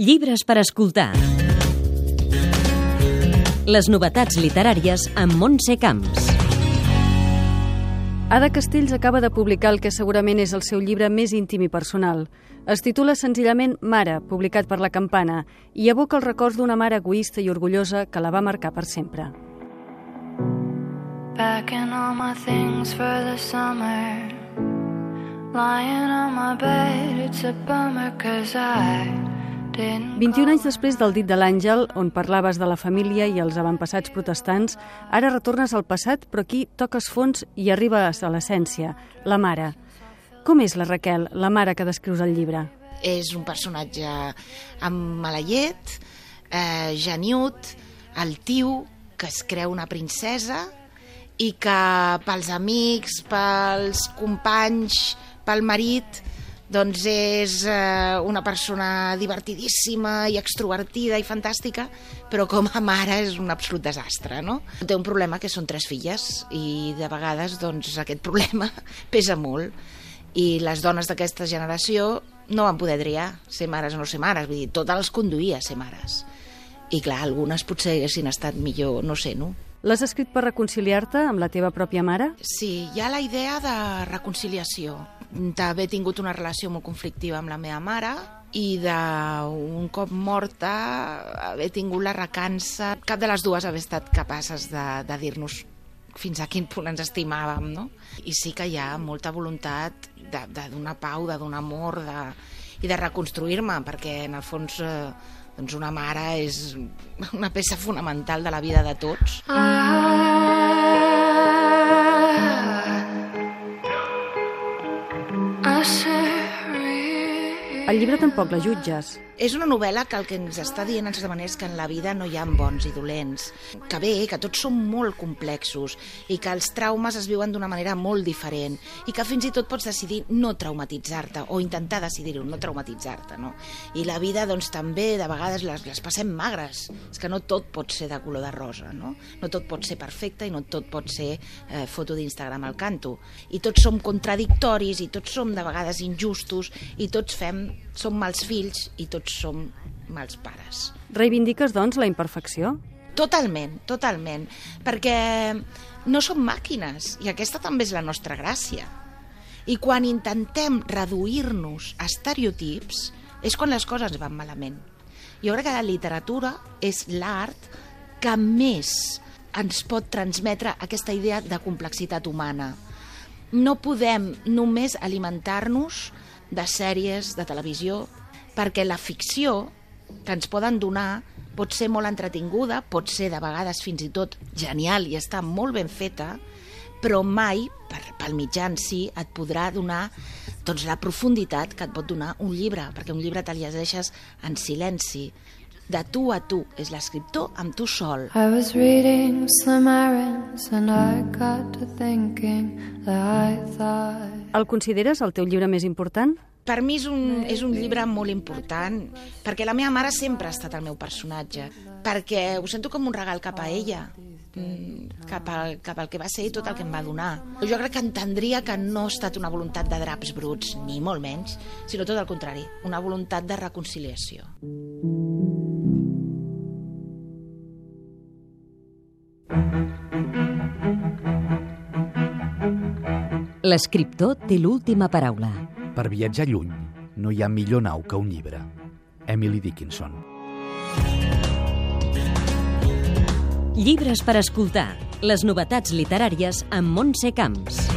Llibres per escoltar. Les novetats literàries amb Montse Camps. Ada Castells acaba de publicar el que segurament és el seu llibre més íntim i personal. Es titula senzillament Mare, publicat per La Campana, i evoca els records d'una mare egoista i orgullosa que la va marcar per sempre. Packing all my things for the summer. Lying on my bed, it's a bummer cause I 21 anys després del dit de l'Àngel, on parlaves de la família i els avantpassats protestants, ara retornes al passat, però aquí toques fons i arribes a l'essència, la mare. Com és la Raquel, la mare que descrius al llibre? és un personatge amb mala llet, eh, geniut, altiu, que es creu una princesa i que pels amics, pels companys, pel marit, doncs és eh, una persona divertidíssima i extrovertida i fantàstica, però com a mare és un absolut desastre, no? Té un problema que són tres filles i de vegades doncs, aquest problema pesa molt i les dones d'aquesta generació no van poder triar ser mares o no ser mares, vull dir, totes les conduïa a ser mares. I clar, algunes potser haguessin estat millor, no sé, no? L'has escrit per reconciliar-te amb la teva pròpia mare? Sí, hi ha la idea de reconciliació, d'haver tingut una relació molt conflictiva amb la meva mare i d'un cop morta haver tingut la recança, cap de les dues haver estat capaces de, de dir-nos fins a quin punt ens estimàvem, no? I sí que hi ha molta voluntat de, de donar pau, de donar amor, de, i de reconstruir-me, perquè en el fons eh, doncs una mare és una peça fonamental de la vida de tots. I Al llibre tampoc la jutges. És una novel·la que el que ens està dient en certa manera és que en la vida no hi ha bons i dolents, que bé, que tots som molt complexos i que els traumes es viuen d'una manera molt diferent i que fins i tot pots decidir no traumatitzar-te o intentar decidir-ho, no traumatitzar-te, no? I la vida, doncs, també, de vegades les, les passem magres. És que no tot pot ser de color de rosa, no? No tot pot ser perfecte i no tot pot ser eh, foto d'Instagram al canto. I tots som contradictoris i tots som de vegades injustos i tots fem, som mals fills i tots som mals pares. Reivindiques, doncs, la imperfecció? Totalment, totalment, perquè no som màquines i aquesta també és la nostra gràcia. I quan intentem reduir-nos a estereotips és quan les coses van malament. Jo crec que la literatura és l'art que més ens pot transmetre aquesta idea de complexitat humana. No podem només alimentar-nos de sèries de televisió perquè la ficció que ens poden donar pot ser molt entretinguda, pot ser de vegades fins i tot genial i està molt ben feta, però mai, per, pel mitjà en si, et podrà donar doncs, la profunditat que et pot donar un llibre, perquè un llibre te llegeixes en silenci, de tu a tu, és l'escriptor amb tu sol. I was reading Slim Aarons and I got to thinking that I thought El consideres el teu llibre més important? Per mi és un, és un llibre molt important, perquè la meva mare sempre ha estat el meu personatge, perquè ho sento com un regal cap a ella, mm, cap, al, cap al que va ser i tot el que em va donar. Jo crec que entendria que no ha estat una voluntat de draps bruts, ni molt menys, sinó tot el contrari, una voluntat de reconciliació. L'escriptor té l'última paraula. Per viatjar lluny, no hi ha millor nau que un llibre. Emily Dickinson. Llibres per escoltar. Les novetats literàries amb Montse Camps.